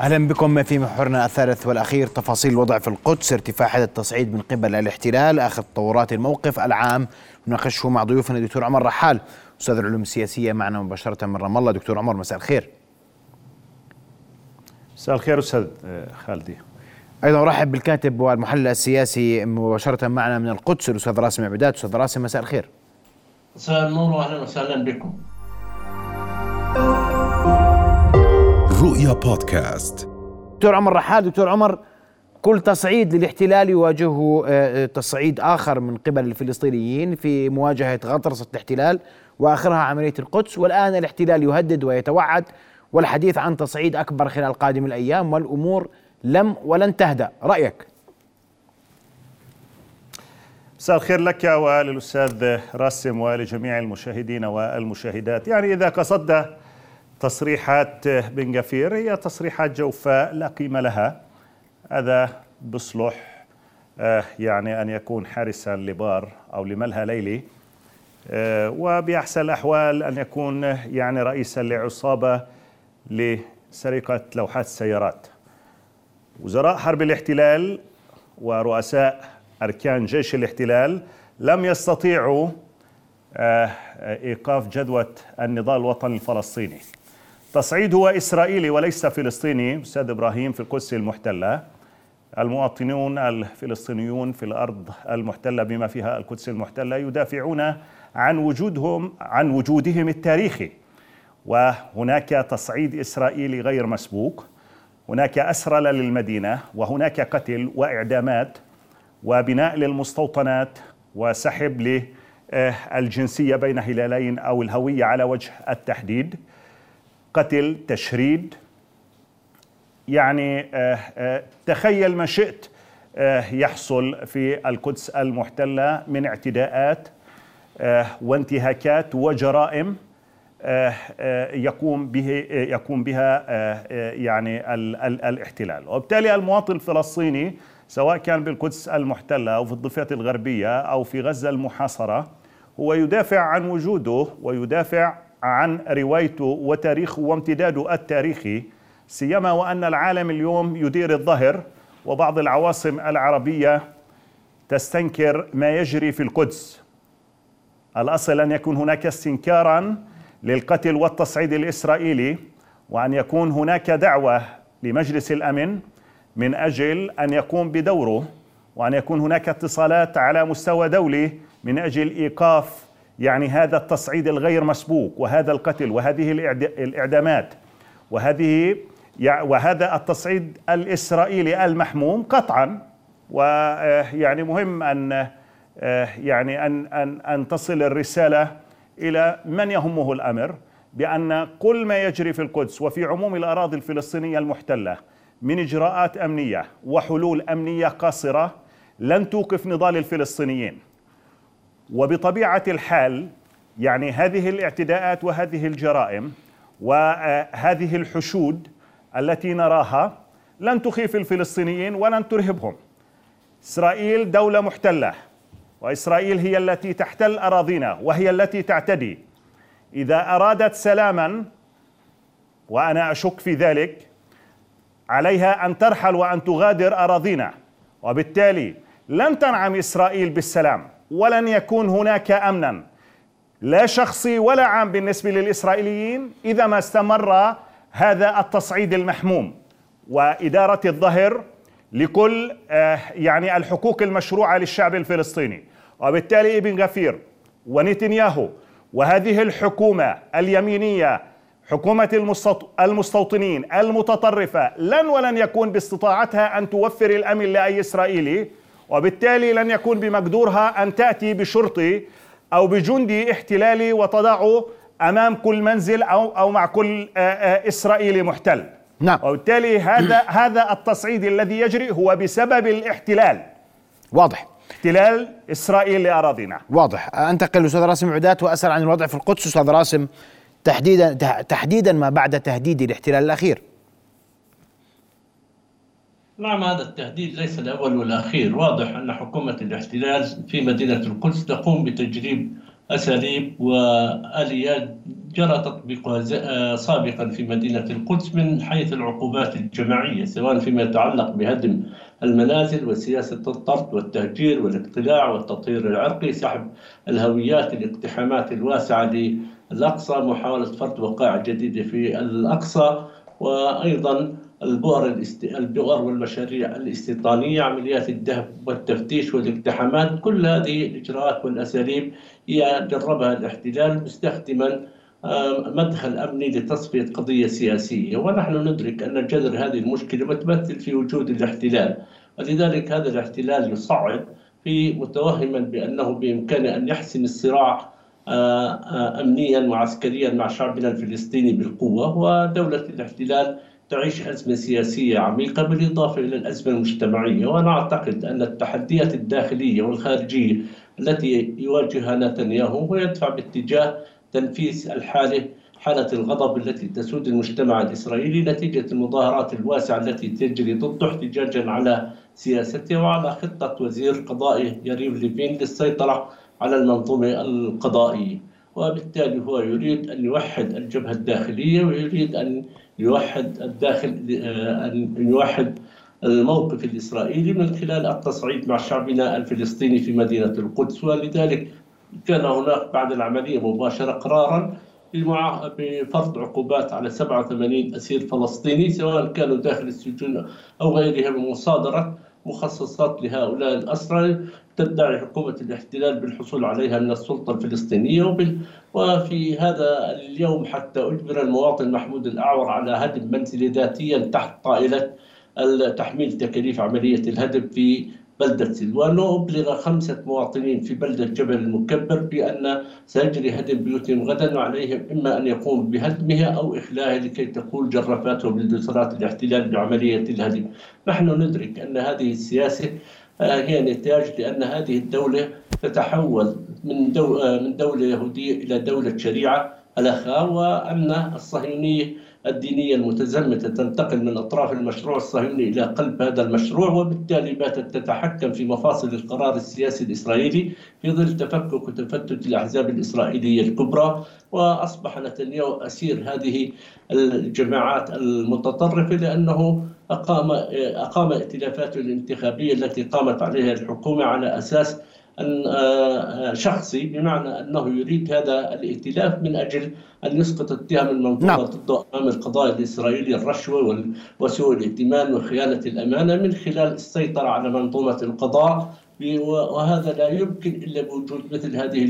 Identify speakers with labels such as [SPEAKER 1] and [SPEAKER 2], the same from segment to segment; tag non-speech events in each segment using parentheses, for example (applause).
[SPEAKER 1] أهلا بكم في محورنا الثالث والأخير. تفاصيل الوضع في القدس ارتفاع حد التصعيد من قبل الاحتلال اخذ تطورات الموقف العام. نناقشه مع ضيوفنا الدكتور عمر رحال أستاذ العلوم السياسية معنا مباشرة من رام الله. دكتور عمر مساء الخير.
[SPEAKER 2] مساء الخير أستاذ خالدي.
[SPEAKER 1] أيضا أرحب بالكاتب والمحلل السياسي مباشرة معنا من القدس الأستاذ راسم عبيدات. أستاذ راسم مساء الخير.
[SPEAKER 3] مساء النور واهلا وسهلا بكم.
[SPEAKER 4] رؤيا بودكاست.
[SPEAKER 1] دكتور عمر رحال دكتور عمر كل تصعيد للاحتلال يواجهه آه، تصعيد آخر من قبل الفلسطينيين في مواجهة غطرسه الاحتلال وآخرها عملية القدس. والآن الاحتلال يهدد ويتوعد والحديث عن تصعيد أكبر خلال قادم الأيام والأمور لم ولن تهدأ. رأيك؟
[SPEAKER 2] مساء الخير لك وللأستاذ راسم ولجميع المشاهدين والمشاهدات. يعني إذا قصدنا تصريحات بن غفير هي تصريحات جوفاء لا قيمة لها. هذا بصلح آه، يعني أن يكون حارسا لبار أو لملهى ليلي. آه، وبأحسن الأحوال أن يكون يعني رئيسا لعصابة لسرقة لوحات السيارات. وزراء حرب الاحتلال ورؤساء أركان جيش الاحتلال لم يستطيعوا آه، إيقاف جدوى النضال الوطني الفلسطيني. تصعيد هو إسرائيلي وليس فلسطيني. أستاذ إبراهيم في القدس المحتلة. المواطنون الفلسطينيون في الأرض المحتلة بما فيها القدس المحتلة يدافعون عن وجودهم عن وجودهم التاريخي. وهناك تصعيد إسرائيلي غير مسبوق. هناك أسرى للمدينة. وهناك قتل وإعدامات. وبناء للمستوطنات. وسحب للجنسية بين هلالين أو الهوية على وجه التحديد. قتل تشريد. يعني آه، آه، تخيل ما شئت آه، يحصل في القدس المحتلة من اعتداءات وانتهاكات وجرائم يقوم به يقوم بها يعني الاحتلال. وبالتالي المواطن الفلسطيني سواء كان بالقدس المحتلة أو في الضفة الغربية أو في غزة المحاصرة هو يدافع عن وجوده ويدافع عن روايته وتاريخه وامتداده التاريخي سيما وأن العالم اليوم يدير الظهر وبعض العواصم العربية تستنكر ما يجري في القدس. الأصل أن يكون هناك استنكارا للقتل والتصعيد الإسرائيلي وأن يكون هناك دعوة لمجلس الأمن من أجل أن يقوم بدوره وأن يكون هناك اتصالات على مستوى دولي من أجل إيقاف يعني هذا التصعيد الغير مسبوق وهذا القتل وهذه الإعدامات وهذه وهذا التصعيد الإسرائيلي المحموم قطعا. ويعني مهم أن يعني أن أن أن تصل الرسالة إلى من يهمه الأمر؟ بأن كل ما يجري في القدس وفي عموم الأراضي الفلسطينية المحتلة من إجراءات أمنية وحلول أمنية قاصرة لن توقف نضال الفلسطينيين. وبطبيعة الحال يعني هذه الاعتداءات وهذه الجرائم وهذه الحشود التي نراها لن تخيف الفلسطينيين ولن ترهبهم. إسرائيل دولة محتلة وإسرائيل هي التي تحتل أراضينا وهي التي تعتدي. إذا أرادت سلاما وأنا أشك في ذلك عليها أن ترحل وأن تغادر أراضينا وبالتالي لن تنعم إسرائيل بالسلام. ولن يكون هناك أمنا. لا شخصي ولا عام بالنسبة للإسرائيليين إذا ما استمر هذا التصعيد المحموم. وإدارة الظهر لكل آه، يعني الحقوق المشروعة للشعب الفلسطيني. وبالتالي ابن غفير ونتنياهو وهذه الحكومة اليمينية حكومة المستوطنين المتطرفة لن ولن يكون باستطاعتها أن توفر الأمن لأي إسرائيلي. وبالتالي لن يكون بمقدورها أن تأتي بشرطي أو بجندي احتلالي وتضعه أمام كل منزل أو أو مع كل إسرائيلي محتل.
[SPEAKER 1] نعم.
[SPEAKER 2] وبالتالي هذا (clears throat) هذا التصعيد الذي يجري هو بسبب الاحتلال.
[SPEAKER 1] واضح.
[SPEAKER 2] احتلال إسرائيل لأراضينا.
[SPEAKER 1] واضح. أنتقل أستاذ راسم عدات وأسأل عن الوضع في القدس. أستاذ راسم تحديدا تحديدا ما بعد تهديد الاحتلال الأخير.
[SPEAKER 3] نعم هذا التهديد ليس الأول والاخير واضح أن حكومة الاحتلال في مدينة القدس تقوم بتجريب أساليب وآليات جرى تطبيقها آه، سابقا في مدينة القدس من حيث العقوبات الجماعية سواء فيما يتعلق بهدم المنازل وسياسة الطرد والتهجير والاقتلاع والتطهير العرقي سحب الهويات الاقتحامات الواسعة للأقصى محاولة فرض وقائع جديدة في الأقصى. وأيضا البؤر الاست... البؤر والمشاريع الاستيطانية عمليات الدهب والتفتيش والاقتحامات كل هذه الإجراءات والأساليب هي جربها الاحتلال مستخدما مدخل أمني لتصفية قضية سياسية. ونحن ندرك أن جذر هذه المشكلة متمثل في وجود الاحتلال. ولذلك هذا الاحتلال يصعد في متوهما بأنه بإمكانه أن يحسم الصراع آه، آه، أمنيا وعسكريا مع شعبنا الفلسطيني بالقوة ودولة الاحتلال تعيش أزمة سياسية عميقة بالإضافة إلى الأزمة المجتمعية وأنا أعتقد أن التحديات الداخلية والخارجية التي يواجهها نتنياهو ويدفع باتجاه تنفيذ الحالة حالة الغضب التي تسود المجتمع الإسرائيلي نتيجة المظاهرات الواسعة التي تجري ضده احتجاجا على سياسته وعلى خطة وزير قضائه يريف ليفين للسيطرة على المنظومة القضائية وبالتالي هو يريد أن يوحد الجبهة الداخلية ويريد أن يوحد الداخل آه، أن يوحد الموقف الإسرائيلي من خلال التصعيد مع شعبنا الفلسطيني في مدينة القدس. ولذلك كان هناك بعد العملية مباشرة قرارا بفرض عقوبات على 87 أسير فلسطيني سواء كانوا داخل السجون أو غيرها بمصادرة مخصصات لهؤلاء الأسرى تدعي حكومة الاحتلال بالحصول عليها من السلطة الفلسطينية وفي هذا اليوم حتى أجبر المواطن محمود الأعور على هدم منزله ذاتيا تحت طائلة تحميل تكاليف عملية الهدم في بلدة سلوان وأبلغ خمسة مواطنين في بلدة جبل المكبر بأن سيجري هدم بيوتهم غدا وعليهم إما أن يقوموا بهدمها أو إخلاها لكي تقول جرافاتهم بلدوسرات الاحتلال بعملية الهدم. نحن ندرك أن هذه السياسة آه، هي نتاج لأن هذه الدولة تتحول من آه، من دولة يهودية إلى دولة شريعة. الأخاء وأن الصهيونية الدينية المتزمتة تنتقل من أطراف المشروع الصهيوني إلى قلب هذا المشروع وبالتالي باتت تتحكم في مفاصل القرار السياسي الإسرائيلي في ظل تفكك وتفتت الأحزاب الإسرائيلية الكبرى. وأصبح نتنياهو أسير هذه الجماعات المتطرفة لأنه أقام أقام ائتلافاته الانتخابية التي قامت عليها الحكومة على أساس شخصي بمعنى أنه يريد هذا الائتلاف من أجل أن يسقط التهم المنظومة
[SPEAKER 1] نعم.
[SPEAKER 3] ضده أمام القضاء الإسرائيلي الرشوة وال- وسوء الائتمان وخيانة الأمانة من خلال السيطرة على منظومة القضاء وهذا لا يمكن إلا بوجود مثل هذه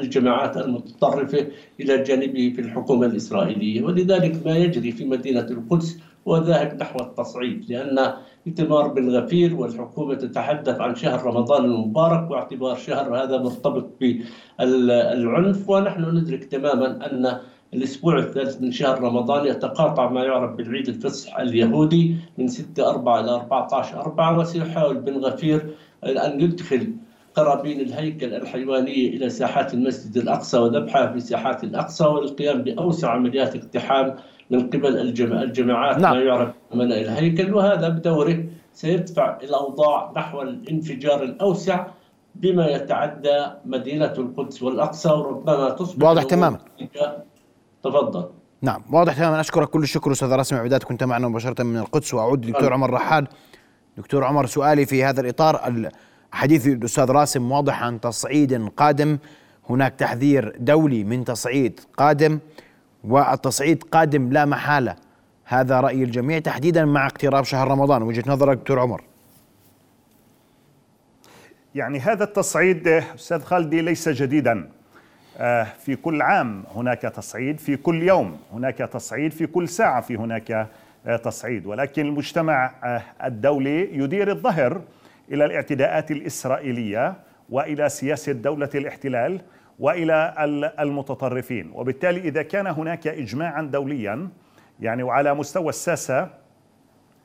[SPEAKER 3] الجماعات المتطرفة إلى جانبه في الحكومة الإسرائيلية ولذلك ما يجري في مدينة القدس هو ذاهب نحو التصعيد لأن إتمار بن غفير والحكومة تتحدث عن شهر رمضان المبارك واعتبار شهر هذا مرتبط بالعنف ونحن ندرك تماما أن الأسبوع الثالث من شهر رمضان يتقاطع ما يعرف بالعيد الفصح اليهودي من 6 4 إلى 14 4 وسيحاول بن غفير أن يدخل قرابين الهيكل الحيوانية إلى ساحات المسجد الأقصى وذبحها في ساحات الأقصى والقيام بأوسع عمليات اقتحام من قبل الجما- الجماعات
[SPEAKER 1] نعم.
[SPEAKER 3] ما يعرف بمنع الهيكل وهذا بدوره سيدفع الأوضاع نحو الانفجار الأوسع بما يتعدى مدينة القدس والأقصى وربما تصبح
[SPEAKER 1] واضح تماما.
[SPEAKER 3] تفضل.
[SPEAKER 1] نعم واضح تماما. أشكرك كل الشكر أستاذ راسم عبيدات. كنت معنا مباشرة من القدس. وأعود دكتور عمر رحال. دكتور عمر سؤالي في هذا الإطار. ال- حديث الأستاذ راسم واضح عن تصعيد قادم. هناك تحذير دولي من تصعيد قادم. والتصعيد قادم لا محالة. هذا رأي الجميع تحديدا مع اقتراب شهر رمضان. وجهة نظرك دكتور عمر؟
[SPEAKER 2] يعني هذا التصعيد أستاذ خالدي ليس جديدا. آه، في كل عام هناك تصعيد في كل يوم هناك تصعيد في كل ساعة في هناك آه، تصعيد. ولكن المجتمع آه، الدولي يدير الظهر إلى الاعتداءات الإسرائيلية وإلى سياسة دولة الاحتلال. وإلى ال- المتطرفين. وبالتالي إذا كان هناك اجماعا دوليا يعني وعلى مستوى الساسة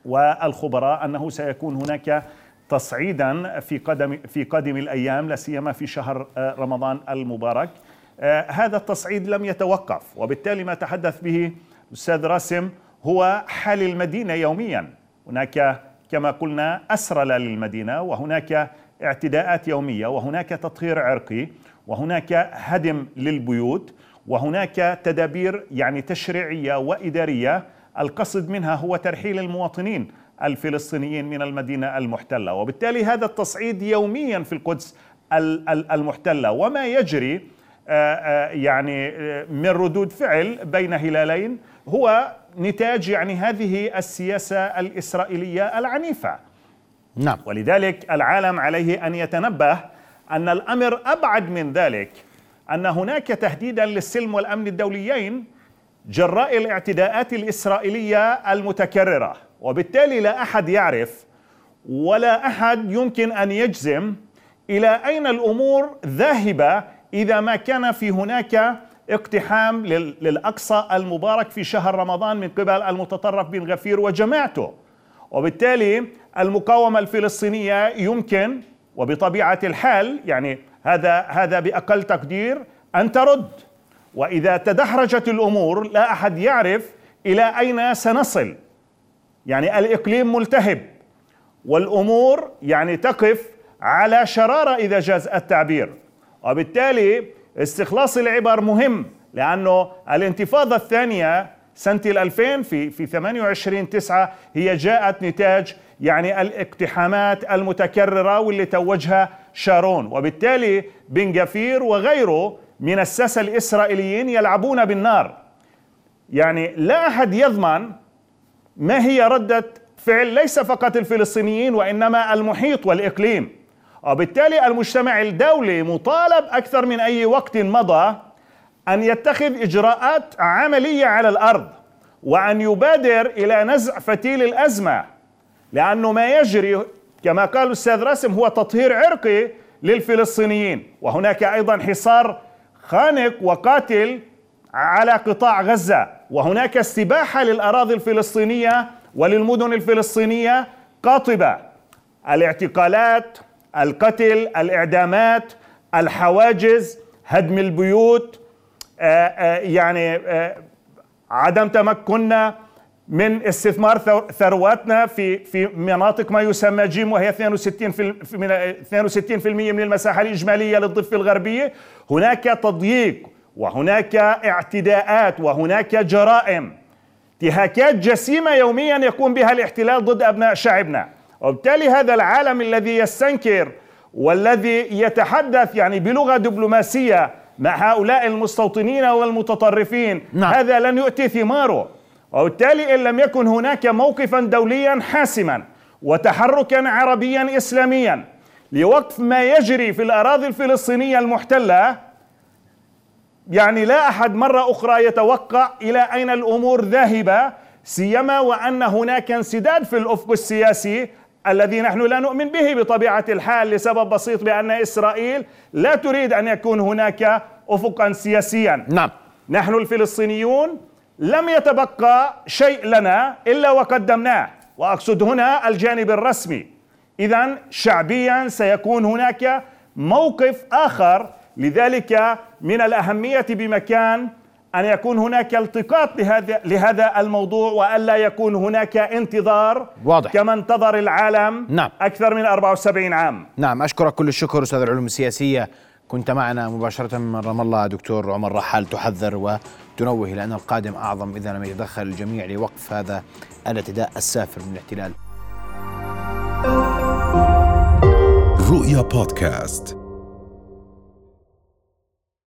[SPEAKER 2] والخبراء أنه سيكون هناك تصعيدا في قدم في قادم الأيام لا سيما في شهر آه، رمضان المبارك. آه، هذا التصعيد لم يتوقف. وبالتالي ما تحدث به الاستاذ راسم هو حال المدينة يوميا. هناك كما قلنا اسرى للمدينة وهناك اعتداءات يومية وهناك تطهير عرقي. وهناك هدم للبيوت وهناك تدابير يعني تشريعية وإدارية. القصد منها هو ترحيل المواطنين الفلسطينيين من المدينة المحتلة. وبالتالي هذا التصعيد يوميا في القدس المحتلة. وما يجري يعني من ردود فعل بين هلالين هو نتاج يعني هذه السياسة الإسرائيلية العنيفة.
[SPEAKER 1] نعم.
[SPEAKER 2] ولذلك العالم عليه أن يتنبه أن الأمر أبعد من ذلك أن هناك تهديدا للسلم والأمن الدوليين جراء الاعتداءات الإسرائيلية المتكررة وبالتالي لا أحد يعرف ولا أحد يمكن أن يجزم إلى أين الأمور ذاهبة إذا ما كان في هناك اقتحام للأقصى المبارك في شهر رمضان من قبل المتطرف بن غفير وجماعته. وبالتالي المقاومة الفلسطينية يمكن وبطبيعة الحال يعني هذا هذا بأقل تقدير أن ترد. وإذا تدحرجت الأمور لا أحد يعرف إلى أين سنصل. يعني الإقليم ملتهب. والأمور يعني تقف على شرارة إذا جاز التعبير. وبالتالي استخلاص العبر مهم لأنه الانتفاضة الثانية سنة 2000 في في 28 9 هي جاءت نتاج يعني الاقتحامات المتكررة واللي توجها شارون. وبالتالي بن جفير وغيره من الساسة الإسرائيليين يلعبون بالنار. يعني لا أحد يضمن ما هي ردة فعل ليس فقط الفلسطينيين وإنما المحيط والإقليم. وبالتالي المجتمع الدولي مطالب أكثر من أي وقت مضى أن يتخذ إجراءات عملية على الأرض وأن يبادر إلى نزع فتيل الأزمة لأنه ما يجري كما قال الأستاذ راسم هو تطهير عرقي للفلسطينيين. وهناك أيضا حصار خانق وقاتل على قطاع غزة. وهناك استباحة للأراضي الفلسطينية وللمدن الفلسطينية قاطبة. الاعتقالات القتل الإعدامات الحواجز هدم البيوت يعني آه، عدم تمكننا من استثمار ثرواتنا في في مناطق ما يسمى جيم وهي 62 في من 62% من المساحة الإجمالية للضفة الغربية. هناك تضييق وهناك اعتداءات وهناك جرائم. انتهاكات جسيمة يوميا يقوم بها الاحتلال ضد أبناء شعبنا. وبالتالي هذا العالم الذي يستنكر والذي يتحدث يعني بلغة دبلوماسية مع هؤلاء المستوطنين والمتطرفين نعم. هذا لن يؤتي ثماره وبالتالي إن لم يكن هناك موقفا دوليا حاسما وتحركا عربيا اسلاميا لوقف ما يجري في الأراضي الفلسطينية المحتلة يعني لا أحد مرة أخرى يتوقع إلى أين الأمور ذاهبة سيما وأن هناك انسداد في الأفق السياسي الذي نحن لا نؤمن به بطبيعة الحال لسبب بسيط بأن إسرائيل لا تريد أن يكون هناك افقا سياسيا.
[SPEAKER 1] نعم.
[SPEAKER 2] نحن الفلسطينيون لم يتبقى شيء لنا إلا وقدمناه وأقصد هنا الجانب الرسمي. اذا شعبيا سيكون هناك موقف آخر لذلك من الأهمية بمكان أن يكون هناك التقاط لهذا لهذا الموضوع والا يكون هناك انتظار
[SPEAKER 1] واضح.
[SPEAKER 2] كما انتظر العالم
[SPEAKER 1] نعم.
[SPEAKER 2] أكثر من 74 عام.
[SPEAKER 1] نعم أشكرك كل الشكر أستاذ العلوم السياسية. كنت معنا مباشرة من رام الله دكتور عمر رحال تحذر وتنوه لأن القادم أعظم إذا لم يتدخل الجميع لوقف هذا الاعتداء السافر من الاحتلال.
[SPEAKER 4] رؤيا بودكاست.